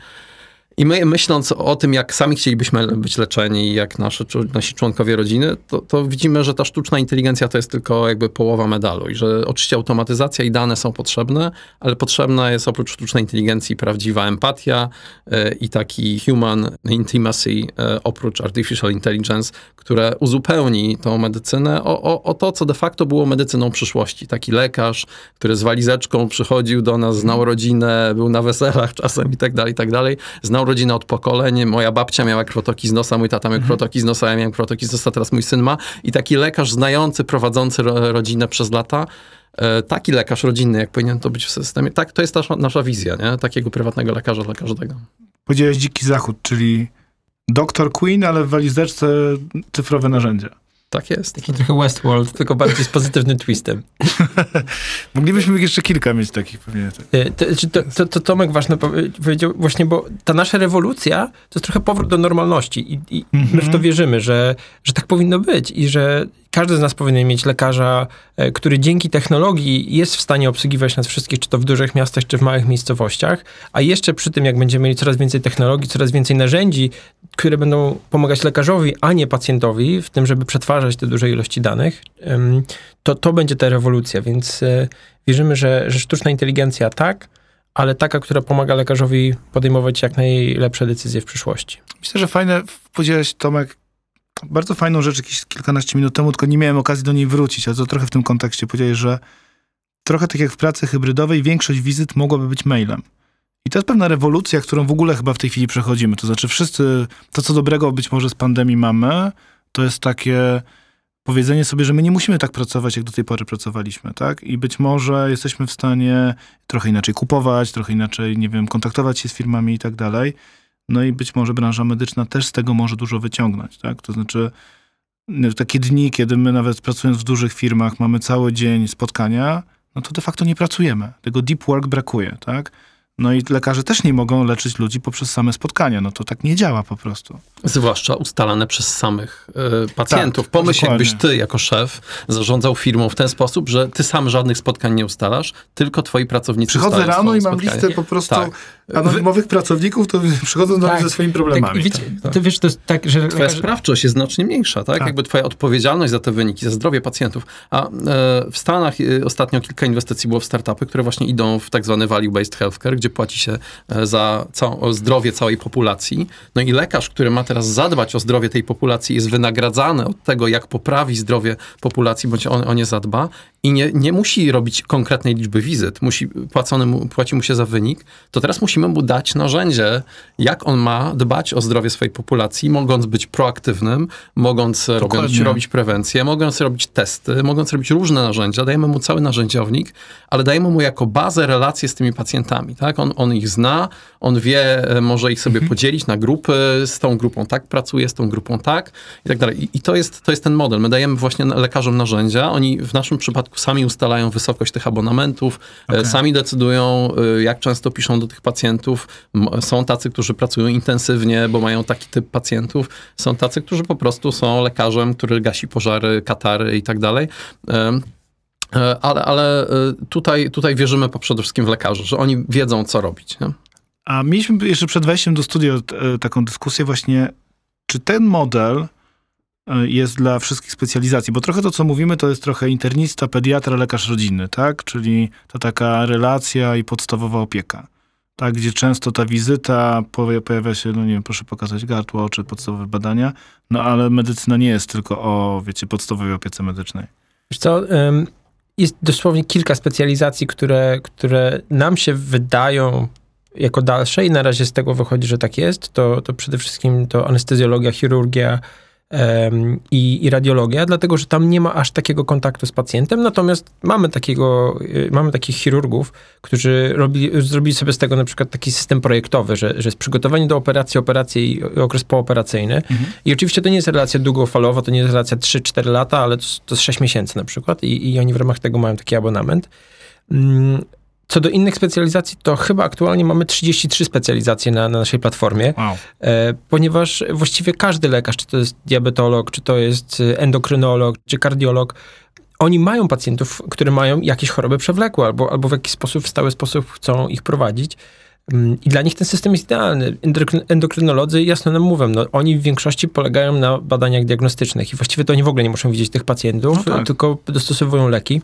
I my myśląc o tym, jak sami chcielibyśmy być leczeni, jak nasze, nasi członkowie rodziny, to, to, widzimy, że ta sztuczna inteligencja to jest tylko jakby połowa medalu i że oczywiście automatyzacja i dane są potrzebne, ale potrzebna jest oprócz sztucznej inteligencji prawdziwa empatia y, i taki human intimacy y, oprócz artificial intelligence, które uzupełni tą medycynę o, o, o, to, co de facto było medycyną przyszłości. Taki lekarz, który z walizeczką przychodził do nas, znał rodzinę, był na weselach czasem i tak dalej, i tak dalej, znał rodzinę od pokoleń. Moja babcia miała krwotoki z nosa, mój tata miał mhm. krwotoki z nosa, ja miałem krwotoki z nosa, teraz mój syn ma. I taki lekarz znający, prowadzący rodzinę przez lata, e, taki lekarz rodzinny, jak powinien to być w systemie. Tak, to jest nasza, nasza wizja, nie? Takiego prywatnego lekarza dla każdego. Powiedziałeś dziki zachód, czyli doktor Queen, ale w walizeczce cyfrowe narzędzia. Tak jest. Taki trochę Westworld, tylko bardziej z pozytywnym twistem. Moglibyśmy jeszcze kilka mieć takich pewnie. E, to, to, to, to Tomek ważne powiedział właśnie, bo ta nasza rewolucja to jest trochę powrót do normalności i, i mm -hmm. my w to mhm. wierzymy, że, że tak powinno być i że każdy z nas powinien mieć lekarza, e, który dzięki technologii jest w stanie obsługiwać nas wszystkich, czy to w dużych miastach, czy w małych miejscowościach, a jeszcze przy tym, jak będziemy mieli coraz więcej technologii, coraz więcej narzędzi, które będą pomagać lekarzowi, a nie pacjentowi w tym, żeby przetwarzać te duże ilości danych, to to będzie ta rewolucja, więc e, wierzymy, że, że sztuczna inteligencja tak, ale taka, która pomaga lekarzowi podejmować jak najlepsze decyzje w przyszłości. Myślę, że fajne, powiedziałeś Tomek, bardzo fajną rzecz jakieś kilkanaście minut temu, tylko nie miałem okazji do niej wrócić, ale to trochę w tym kontekście powiedziałeś, że trochę tak jak w pracy hybrydowej, większość wizyt mogłaby być mailem. I to jest pewna rewolucja, którą w ogóle chyba w tej chwili przechodzimy. To znaczy wszyscy, to co dobrego być może z pandemii mamy, to jest takie powiedzenie sobie, że my nie musimy tak pracować, jak do tej pory pracowaliśmy, tak? I być może jesteśmy w stanie trochę inaczej kupować, trochę inaczej, nie wiem, kontaktować się z firmami i tak dalej. No i być może branża medyczna też z tego może dużo wyciągnąć, tak? To znaczy no, takie dni, kiedy my nawet pracując w dużych firmach mamy cały dzień spotkania, no to de facto nie pracujemy. Tego deep work brakuje, tak? No i lekarze też nie mogą leczyć ludzi poprzez same spotkania. No to tak nie działa po prostu. Zwłaszcza ustalane przez samych y, pacjentów. Tak, Pomyśl, dokładnie. jakbyś ty jako szef zarządzał firmą w ten sposób, że ty sam żadnych spotkań nie ustalasz, tylko twoi pracownicy Przychodzę rano i mam listę po prostu Tak. Anonimowych pracowników, to przychodzą do mnie Tak, ze swoimi Tak, problemami. i wiecie, to wiesz, to jest tak, że Twoja lekarze- sprawczość jest znacznie mniejsza, tak? Tak. Jakby twoja odpowiedzialność za te wyniki, za zdrowie pacjentów. A e, w Stanach e, ostatnio kilka inwestycji było w startupy, które właśnie idą w tak zwany value-based healthcare, gdzie płaci się e, za całą, zdrowie całej populacji. No i lekarz, który ma teraz zadbać o zdrowie tej populacji, jest wynagradzany od tego, jak poprawi zdrowie populacji, bądź on o nie zadba i nie, nie musi robić konkretnej liczby wizyt, musi, płacony mu, płaci mu się za wynik, to teraz musimy mu dać narzędzie, jak on ma dbać o zdrowie swojej populacji, mogąc być proaktywnym, mogąc robić, robić prewencję, mogąc robić testy, mogąc robić różne narzędzia. Dajemy mu cały narzędziownik, ale dajemy mu jako bazę relacje z tymi pacjentami. Tak? On, on ich zna, on wie, e, może ich sobie podzielić na grupy, z tą grupą tak pracuje, z tą grupą tak i tak dalej. I, i to, jest, to jest ten model. My dajemy właśnie lekarzom narzędzia, oni w naszym przypadku sami ustalają wysokość tych abonamentów, e, Okej. sami decydują, e, jak często piszą do tych pacjentów. M- Są tacy, którzy pracują intensywnie, bo mają taki typ pacjentów. Są tacy, którzy po prostu są lekarzem, który gasi pożary, katary i tak dalej. E, Ale, ale e, tutaj, tutaj wierzymy po przede wszystkim w lekarzy, że oni wiedzą, co robić. Nie? A mieliśmy jeszcze przed wejściem do studia e, taką dyskusję właśnie, czy ten model jest dla wszystkich specjalizacji, bo trochę to, co mówimy, to jest trochę internista, pediatra, lekarz rodzinny, tak? Czyli to taka relacja i podstawowa opieka. Tak, gdzie często ta wizyta pojawia się, no nie wiem, proszę pokazać gardło, czy podstawowe badania, no ale medycyna nie jest tylko o, wiecie, podstawowej opiece medycznej. Wiesz co, jest dosłownie kilka specjalizacji, które, które nam się wydają jako dalsze i na razie z tego wychodzi, że tak jest. To, to przede wszystkim to anestezjologia, chirurgia i, i radiologia, dlatego że tam nie ma aż takiego kontaktu z pacjentem, natomiast mamy takiego, y, mamy takich chirurgów, którzy robili, zrobili sobie z tego na przykład taki system projektowy, że, że jest przygotowanie do operacji, operacja i, okres pooperacyjny. I oczywiście to nie jest relacja długofalowa, to nie jest relacja 3-4 lata, ale to, to jest 6 miesięcy na przykład i, i oni w ramach tego mają taki abonament. Co do innych specjalizacji, to chyba aktualnie mamy 33 specjalizacje na, na naszej platformie, Wow. e, ponieważ właściwie każdy lekarz, czy to jest diabetolog, czy to jest e, endokrynolog, czy kardiolog, oni mają pacjentów, które mają jakieś choroby przewlekłe albo, albo w jakiś sposób, w stały sposób chcą ich prowadzić. Mm, I dla nich ten system jest idealny. Endokry- Endokrynolodzy jasno nam mówią, no, oni w większości polegają na badaniach diagnostycznych i właściwie to oni w ogóle nie muszą widzieć tych pacjentów, No tak. tylko dostosowują leki.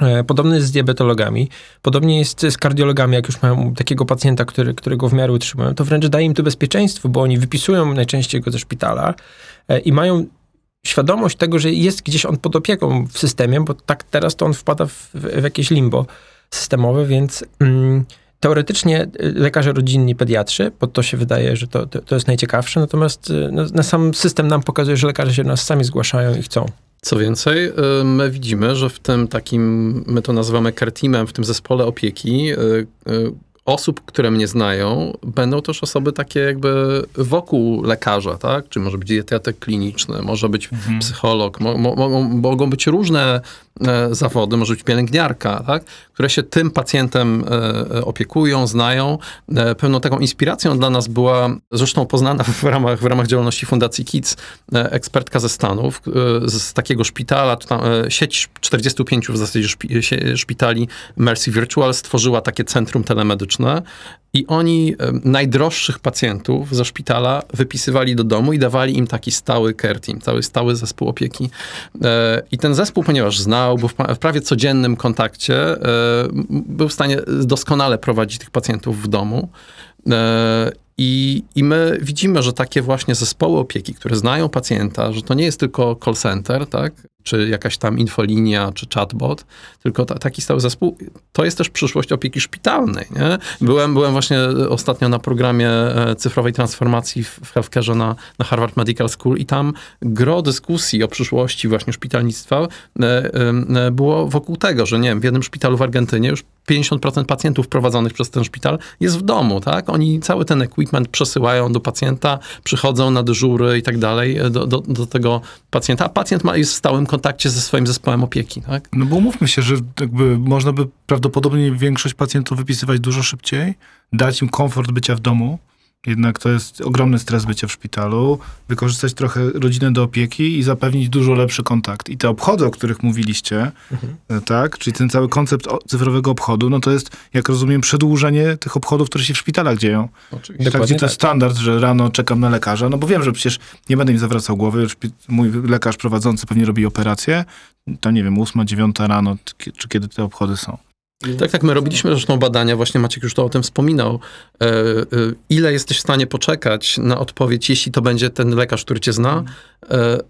E, Podobnie jest z diabetologami, podobnie jest z kardiologami, jak już mają takiego pacjenta, który, którego w miarę utrzymują, to wręcz daje im to bezpieczeństwo, bo oni wypisują najczęściej go ze szpitala e, i mają świadomość tego, że jest gdzieś on pod opieką w systemie, bo tak teraz to on wpada w, w jakieś limbo systemowe, więc mm, teoretycznie y, lekarze rodzinni, pediatrzy, bo to się wydaje, że to, to, to jest najciekawsze, natomiast no, na sam system nam pokazuje, że lekarze się nas sami zgłaszają i chcą. Co więcej, y, my widzimy, że w tym takim, my to nazywamy care teamem, w tym zespole opieki, y, y, osób, które mnie znają, będą też osoby takie jakby wokół lekarza, tak? Czy może być dietetyk kliniczny, może być psycholog, mo, mo, mo, mogą być różne zawody, może być pielęgniarka, tak? które się tym pacjentem e, opiekują, znają. E, Pewną taką inspiracją dla nas była, zresztą poznana w ramach, w ramach działalności Fundacji KIDS, e, ekspertka ze Stanów, e, z takiego szpitala, e, sieć 45 w zasadzie szpitali Mercy Virtual stworzyła takie centrum telemedyczne i oni e, najdroższych pacjentów ze szpitala wypisywali do domu i dawali im taki stały care team, cały stały zespół opieki. E, I ten zespół, ponieważ znał, był w pra- w prawie codziennym kontakcie, e, był w stanie doskonale prowadzić tych pacjentów w domu. E, I, I my widzimy, że takie właśnie zespoły opieki, które znają pacjenta, że to nie jest tylko call center, tak? czy jakaś tam infolinia, czy chatbot, tylko ta, taki stały zespół, to jest też przyszłość opieki szpitalnej. Nie? Byłem, byłem właśnie ostatnio na programie e, cyfrowej transformacji w, w na, na Harvard Medical School i tam gro dyskusji o przyszłości właśnie szpitalnictwa e, e, było wokół tego, że nie wiem, w jednym szpitalu w Argentynie już 50% pacjentów prowadzonych przez ten szpital jest w domu, tak? Oni cały ten equipment przesyłają do pacjenta, przychodzą na dyżury i tak dalej e, do, do, do tego pacjenta, a pacjent ma, jest w stałym kontakcie ze swoim zespołem opieki, tak? No bo umówmy się, że jakby można by prawdopodobnie większość pacjentów wypisywać dużo szybciej, dać im komfort bycia w domu, jednak to jest ogromny stres bycia w szpitalu, wykorzystać trochę rodzinę do opieki i zapewnić dużo lepszy kontakt. I te obchody, o których mówiliście, e, tak, czyli ten cały koncept cyfrowego obchodu, no to jest, jak rozumiem, przedłużenie tych obchodów, które się w szpitalach dzieją. Oczywiście. Tak, gdzie to jest standard, że rano czekam na lekarza, no bo wiem, że przecież nie będę im zawracał głowy, mój lekarz prowadzący pewnie robi operację, to nie wiem, ósma, dziewiąta rano, czy- czy kiedy te obchody są. Tak, tak, my robiliśmy zresztą badania, właśnie Maciek już to o tym wspominał. E, e, ile jesteś w stanie poczekać na odpowiedź, jeśli to będzie ten lekarz, który cię zna, e, e,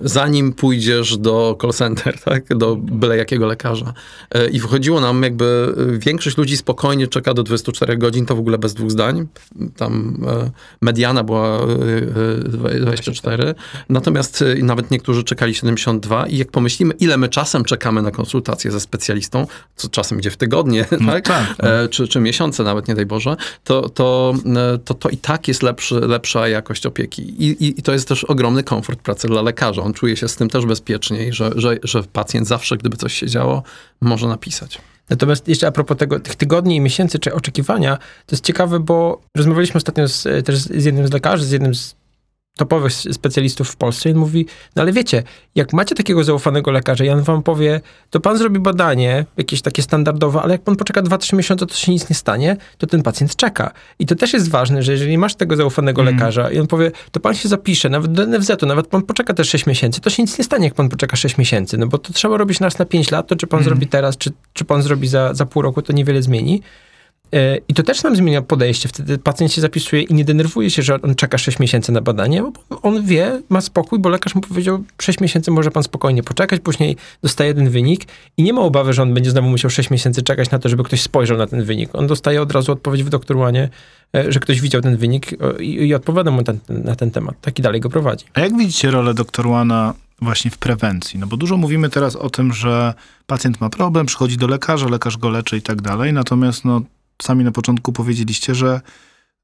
zanim pójdziesz do call center, tak, do byle jakiego lekarza. I wychodziło nam jakby, większość ludzi spokojnie czeka do 24 godzin, to w ogóle bez dwóch zdań. Tam mediana była e, e, 24, natomiast nawet niektórzy czekali 72 i jak pomyślimy, ile my czasem czekamy na konsultację ze specjalistą, co czasem idzie w tygodnie, No tak? tak, no. E, czy, czy miesiące nawet, nie daj Boże, to, to, e, to, to i tak jest lepszy, lepsza jakość opieki. I, i, I to jest też ogromny komfort pracy dla lekarza. On czuje się z tym też bezpieczniej, że, że, że pacjent zawsze, gdyby coś się działo, może napisać. Natomiast jeszcze a propos tego, tych tygodni i miesięcy, czy oczekiwania, to jest ciekawe, bo rozmawialiśmy ostatnio z, też z jednym z lekarzy, z jednym z topowych specjalistów w Polsce i on mówi, no ale wiecie, jak macie takiego zaufanego lekarza i on wam powie, to pan zrobi badanie, jakieś takie standardowe, ale jak pan poczeka 2-3 miesiące, to się nic nie stanie, to ten pacjent czeka. I to też jest ważne, że jeżeli masz tego zaufanego Mm. lekarza i on powie, to pan się zapisze, nawet do NFZ-u, nawet pan poczeka też 6 miesięcy, to się nic nie stanie, jak pan poczeka 6 miesięcy, no bo to trzeba robić raz na 5 lat, to czy pan Mm. zrobi teraz, czy, czy pan zrobi za, za pół roku, to niewiele zmieni. E, I to też nam zmienia podejście. Wtedy pacjent się zapisuje i nie denerwuje się, że on czeka 6 miesięcy na badanie, bo on wie, ma spokój, bo lekarz mu powiedział, 6 miesięcy może pan spokojnie poczekać, później dostaje jeden wynik i nie ma obawy, że on będzie znowu musiał 6 miesięcy czekać na to, żeby ktoś spojrzał na ten wynik. On dostaje od razu odpowiedź w doktorłanie, e, że ktoś widział ten wynik e, i, i odpowiada mu ten, na ten temat. Tak i dalej go prowadzi. A jak widzicie rolę doktor Łana właśnie w prewencji? No bo dużo mówimy teraz o tym, że pacjent ma problem, przychodzi do lekarza, lekarz go leczy i tak dalej, natomiast no, sami na początku powiedzieliście, że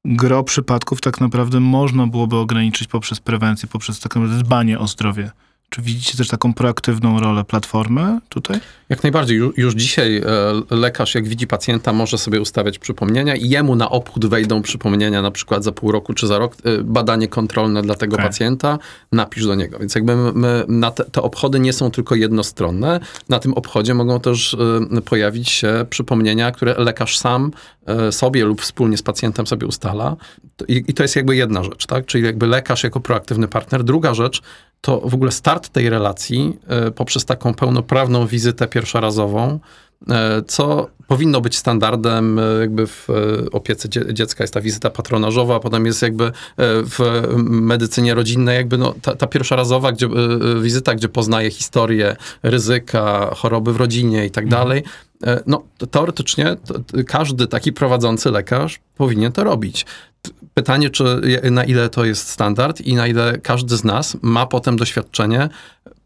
gro przypadków tak naprawdę można byłoby ograniczyć poprzez prewencję, poprzez takie dbanie o zdrowie. Czy widzicie też taką proaktywną rolę platformy tutaj? Jak najbardziej. Ju- Już dzisiaj e, lekarz, jak widzi pacjenta, może sobie ustawiać przypomnienia i jemu na obchód wejdą przypomnienia na przykład za pół roku czy za rok, e, badanie kontrolne dla tego Tak. pacjenta, napisz do niego. Więc jakby my, te, te obchody nie są tylko jednostronne. Na tym obchodzie mogą też e, pojawić się przypomnienia, które lekarz sam sobie lub wspólnie z pacjentem sobie ustala. I, I to jest jakby jedna rzecz, tak? Czyli jakby lekarz jako proaktywny partner. Druga rzecz, to w ogóle start tej relacji e, poprzez taką pełnoprawną wizytę pierwszorazową, co powinno być standardem e, jakby w e, opiece dzie- dziecka. Jest ta wizyta patronażowa, potem jest jakby e, w medycynie rodzinnej jakby no, ta, ta pierwszorazowa gdzie, e, e, wizyta, gdzie poznaje historię, ryzyka, choroby w rodzinie i tak dalej. E, No, teoretycznie każdy taki prowadzący lekarz powinien to robić. Pytanie, czy na ile to jest standard i na ile każdy z nas ma potem doświadczenie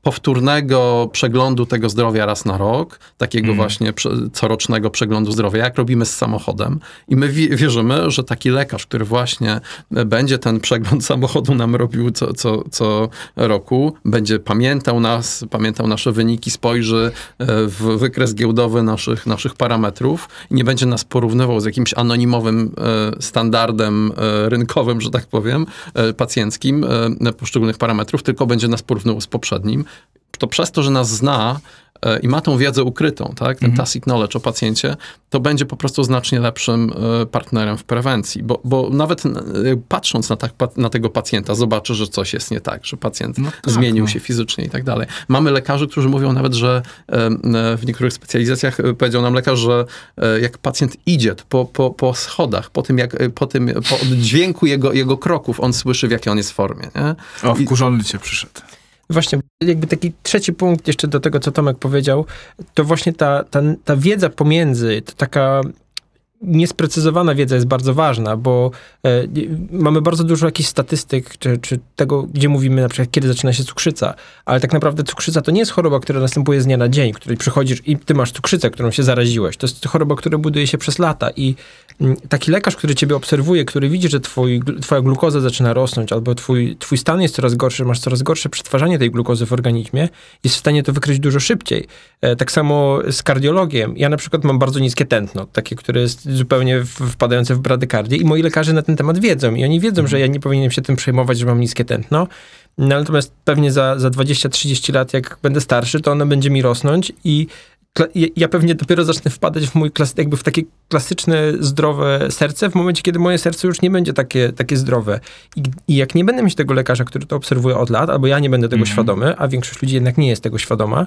powtórnego przeglądu tego zdrowia raz na rok, takiego Mhm. właśnie corocznego przeglądu zdrowia, jak robimy z samochodem. I my wi- wierzymy, że taki lekarz, który właśnie e, będzie ten przegląd samochodu nam robił co, co, co roku, będzie pamiętał nas, pamiętał nasze wyniki, spojrzy e, w wykres giełdowy naszych, naszych parametrów i nie będzie nas porównywał z jakimś anonimowym e, standardem rynkowym, że tak powiem, pacjenckim poszczególnych parametrów, tylko będzie nas porównywał z poprzednim. To przez to, że nas zna e, i ma tą wiedzę ukrytą, tak, ten tacit knowledge o pacjencie, to będzie po prostu znacznie lepszym e, partnerem w prewencji, bo, bo nawet e, patrząc na, tak, na tego pacjenta, zobaczy, że coś jest nie tak, że pacjent No tak, zmienił no. się fizycznie i tak dalej. Mamy lekarzy, którzy mówią nawet, że w niektórych specjalizacjach powiedział nam lekarz, że jak pacjent idzie po, po, po schodach, po tym, jak, po tym, po dźwięku jego, jego kroków, on słyszy, w jakiej on jest formie, nie? O, wkurzony cię przyszedł. Właśnie, jakby taki trzeci punkt jeszcze do tego, co Tomek powiedział, to właśnie ta, ta, ta wiedza pomiędzy, to taka niesprecyzowana wiedza jest bardzo ważna, bo e, mamy bardzo dużo jakichś statystyk, czy, czy tego, gdzie mówimy na przykład, kiedy zaczyna się cukrzyca, ale tak naprawdę cukrzyca to nie jest choroba, która następuje z dnia na dzień, której przychodzisz i ty masz cukrzycę, którą się zaraziłeś. To jest choroba, która buduje się przez lata i taki lekarz, który ciebie obserwuje, który widzi, że twój, twoja glukoza zaczyna rosnąć, albo twój, twój stan jest coraz gorszy, masz coraz gorsze przetwarzanie tej glukozy w organizmie, jest w stanie to wykryć dużo szybciej. E, Tak samo z kardiologiem. Ja na przykład mam bardzo niskie tętno, takie, które jest zupełnie wpadające w bradykardię i moi lekarze na ten temat wiedzą i oni wiedzą, że ja nie powinienem się tym przejmować, że mam niskie tętno. No, natomiast pewnie za, za 20-30 lat, jak będę starszy, to ono będzie mi rosnąć i ja- pewnie dopiero zacznę wpadać w mój klas, jakby w takie klasyczne, zdrowe serce w momencie, kiedy moje serce już nie będzie takie, takie zdrowe. I, I jak nie będę mieć tego lekarza, który to obserwuje od lat, albo ja nie będę tego Mhm. świadomy, a większość ludzi jednak nie jest tego świadoma,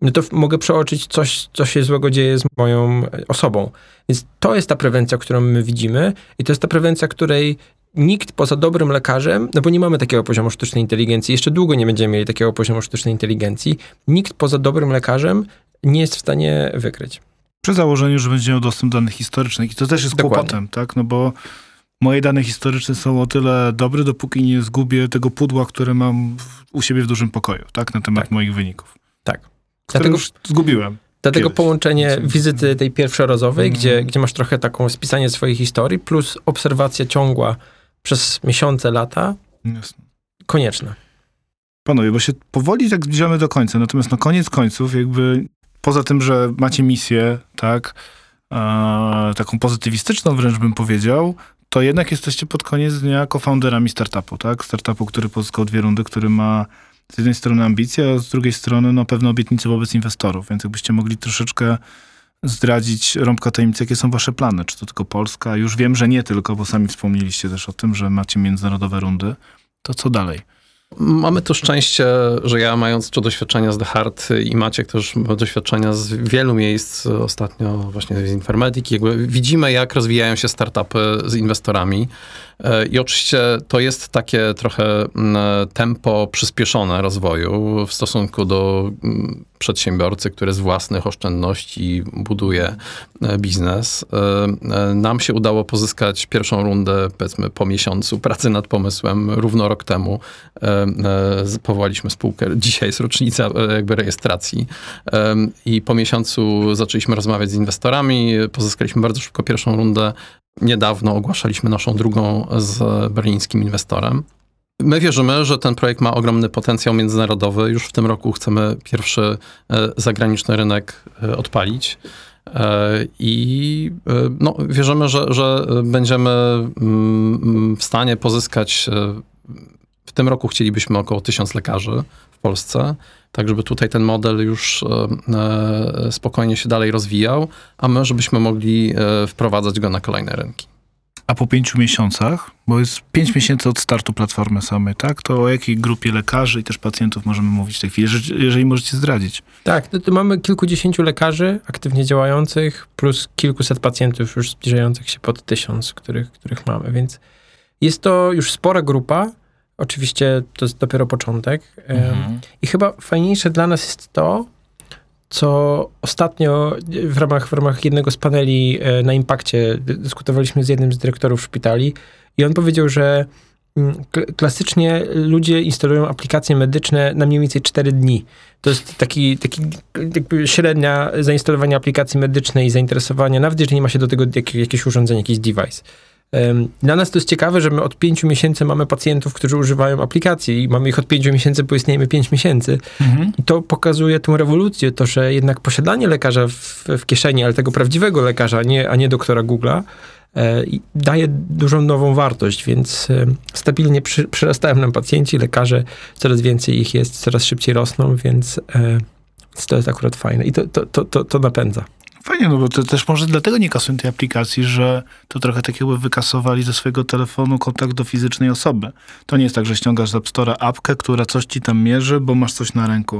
no to mogę przeoczyć coś, co się złego dzieje z moją e, osobą. Więc to jest ta prewencja, którą my widzimy i to jest ta prewencja, której nikt poza dobrym lekarzem, no bo nie mamy takiego poziomu sztucznej inteligencji, jeszcze długo nie będziemy mieli takiego poziomu sztucznej inteligencji, nikt poza dobrym lekarzem nie jest w stanie wykryć. Przy założeniu, że będzie miał dostęp do danych historycznych. I to też jest Dokładnie. kłopotem, tak? No bo moje dane historyczne są o tyle dobre, dopóki nie zgubię tego pudła, które mam u siebie w dużym pokoju, tak? Na temat Tak. moich wyników. Tak. Które Dlatego- już zgubiłem. Dlatego Kiedyś. połączenie wizyty tej pierwszorozowej, Mhm. gdzie, gdzie masz trochę taką spisanie swojej historii, plus obserwacja ciągła przez miesiące, lata, Jasne. konieczne. Panowie, bo się powoli tak zbliżamy do końca. Natomiast na koniec końców, jakby poza tym, że macie misję, tak, e, taką pozytywistyczną wręcz bym powiedział, to jednak jesteście pod koniec dnia co-founderami startupu, tak? Startupu, który pozyskał dwie rundy, który ma z jednej strony ambicje, a z drugiej strony no, pewne obietnice wobec inwestorów. Więc jakbyście mogli troszeczkę zdradzić rąbka tajemnicy, jakie są wasze plany? Czy to tylko Polska? Już wiem, że nie tylko, bo sami wspomnieliście też o tym, że macie międzynarodowe rundy. To co dalej? Mamy to szczęście, że ja mając to doświadczenia z The Hard i Maciek też doświadczenia z wielu miejsc, ostatnio właśnie z Informatyki, jakby widzimy jak rozwijają się startupy z inwestorami i oczywiście to jest takie trochę mm, tempo przyspieszone rozwoju w stosunku do mm, przedsiębiorcy, który z własnych oszczędności buduje e, biznes. E, e, Nam się udało pozyskać pierwszą rundę, powiedzmy, po miesiącu pracy nad pomysłem, równo rok temu. E, e, Powołaliśmy spółkę. Dzisiaj jest rocznica e, jakby rejestracji. E, I po miesiącu zaczęliśmy rozmawiać z inwestorami, pozyskaliśmy bardzo szybko pierwszą rundę. Niedawno ogłaszaliśmy naszą drugą z berlińskim inwestorem. My wierzymy, że ten projekt ma ogromny potencjał międzynarodowy. Już w tym roku chcemy pierwszy e, zagraniczny rynek e, odpalić. E, I no, wierzymy, że, że będziemy mm, w stanie pozyskać. W tym roku chcielibyśmy około tysiąc lekarzy w Polsce, tak żeby tutaj ten model już e, e, spokojnie się dalej rozwijał, a my żebyśmy mogli e, wprowadzać go na kolejne rynki. A po pięciu miesiącach, bo jest pięć miesięcy od startu platformy samej, tak? To o jakiej grupie lekarzy i też pacjentów możemy mówić w tej chwili, jeżeli, jeżeli możecie zdradzić? Tak, to, to mamy kilkudziesięciu lekarzy aktywnie działających, plus kilkuset pacjentów już zbliżających się pod tysiąc, których, których mamy, więc jest to już spora grupa. Oczywiście to jest dopiero początek. Em, I chyba fajniejsze dla nas jest to, co ostatnio w ramach, w ramach jednego z paneli e, na Impakcie dy- dyskutowaliśmy z jednym z dyrektorów szpitali i on powiedział, że mm, kl- klasycznie ludzie instalują aplikacje medyczne na mniej więcej 4 dni. To jest taki, taki jakby średnia zainstalowania aplikacji medycznej i zainteresowania, nawet jeżeli nie ma się do tego jak, jakieś urządzenie, jakiś device. Dla nas to jest ciekawe, że my od 5 miesięcy mamy pacjentów, którzy używają aplikacji i mamy ich od 5 miesięcy, bo istniejemy 5 miesięcy. Mhm. I to pokazuje tę rewolucję, to, że jednak posiadanie lekarza w, w kieszeni, ale tego prawdziwego lekarza, nie, a nie doktora Google'a, e, daje dużą nową wartość, więc e, stabilnie przy, przyrastają nam pacjenci, lekarze, coraz więcej ich jest, coraz szybciej rosną, więc e, to jest akurat fajne i to, to, to, to, to napędza. Fajnie, no bo to też może dlatego nie kasują tej aplikacji, że to trochę tak jakby wykasowali ze swojego telefonu kontakt do fizycznej osoby. To nie jest tak, że ściągasz z App Store'a apkę, która coś ci tam mierzy, bo masz coś na ręku.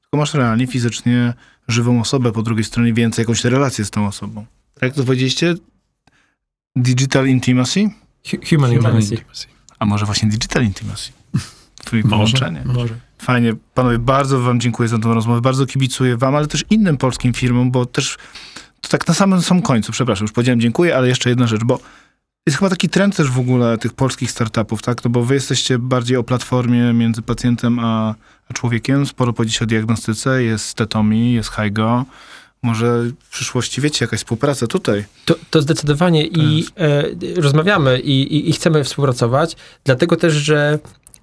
Tylko masz realnie, fizycznie żywą osobę, po drugiej stronie więcej, jakąś relację z tą osobą. Tak jak to powiedzieliście? Digital intimacy? Hu- Human intimacy. A może właśnie digital intimacy? Twoje Może. połączenie. Może. Fajnie. Panowie, bardzo wam dziękuję za tę rozmowę. Bardzo kibicuję wam, ale też innym polskim firmom, bo też to tak na samym samym końcu, przepraszam, już powiedziałem dziękuję, ale jeszcze jedna rzecz, bo jest chyba taki trend też w ogóle tych polskich startupów, tak? No bo wy jesteście bardziej o platformie między pacjentem a, a człowiekiem. Sporo powiedzieć o diagnostyce. Jest Tetomi, jest Hygo. Może w przyszłości, wiecie, jakaś współpraca tutaj. To, to zdecydowanie i e, rozmawiamy i, i, i chcemy współpracować, dlatego też, że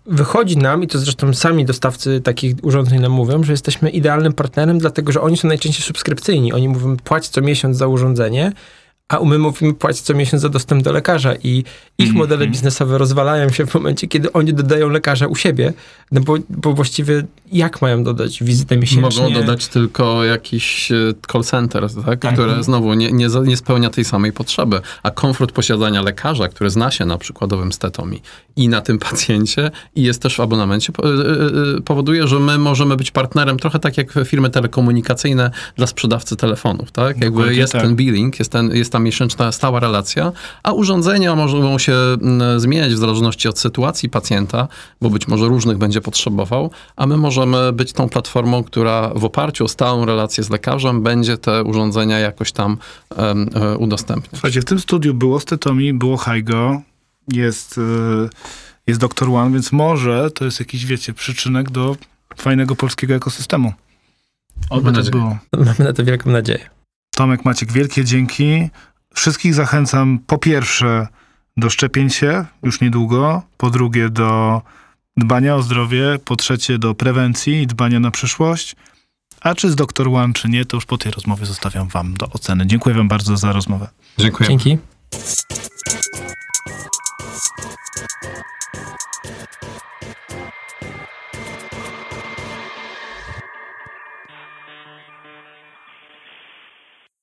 wychodzi nam, i to zresztą sami dostawcy takich urządzeń nam mówią, że jesteśmy idealnym partnerem, dlatego że oni są najczęściej subskrypcyjni. Oni mówią, płać co miesiąc za urządzenie, a my mówimy, płać co miesiąc za dostęp do lekarza i ich Mhm. modele biznesowe rozwalają się w momencie, kiedy oni dodają lekarza u siebie, no bo, bo właściwie jak mają dodać wizytę miesięcznie? Mogą dodać tylko jakiś e, call center, tak? Tak. które znowu nie, nie, nie spełnia tej samej potrzeby. A komfort posiadania lekarza, który zna się na przykładowym stetomi i na tym pacjencie i jest też w abonamencie, e, e, powoduje, że my możemy być partnerem trochę tak jak firmy telekomunikacyjne dla sprzedawcy telefonów. Tak? Jakby Dokładnie jest tak. ten billing, jest, ten, jest ta miesięczna stała relacja, a urządzenia mogą się mm, zmieniać w zależności od sytuacji pacjenta, bo być może różnych będzie potrzebował, a my możemy być tą platformą, która w oparciu o stałą relację z lekarzem będzie te urządzenia jakoś tam e, udostępniać. Słuchajcie, w tym studiu było Stetomi, było Hygo, jest, y, jest Dr. One, więc może to jest jakiś, wiecie, przyczynek do fajnego polskiego ekosystemu. Oby Mamy tak nadzieję. było. Mamy na to wielką nadzieję. Tomek, Maciek, wielkie dzięki. Wszystkich zachęcam po pierwsze do szczepień się już niedługo, po drugie do dbania o zdrowie, po trzecie do prewencji i dbania na przyszłość. A czy z Dr. One, czy nie, to już po tej rozmowie zostawiam wam do oceny. Dziękuję wam bardzo za rozmowę. Dziękuję. Dzięki.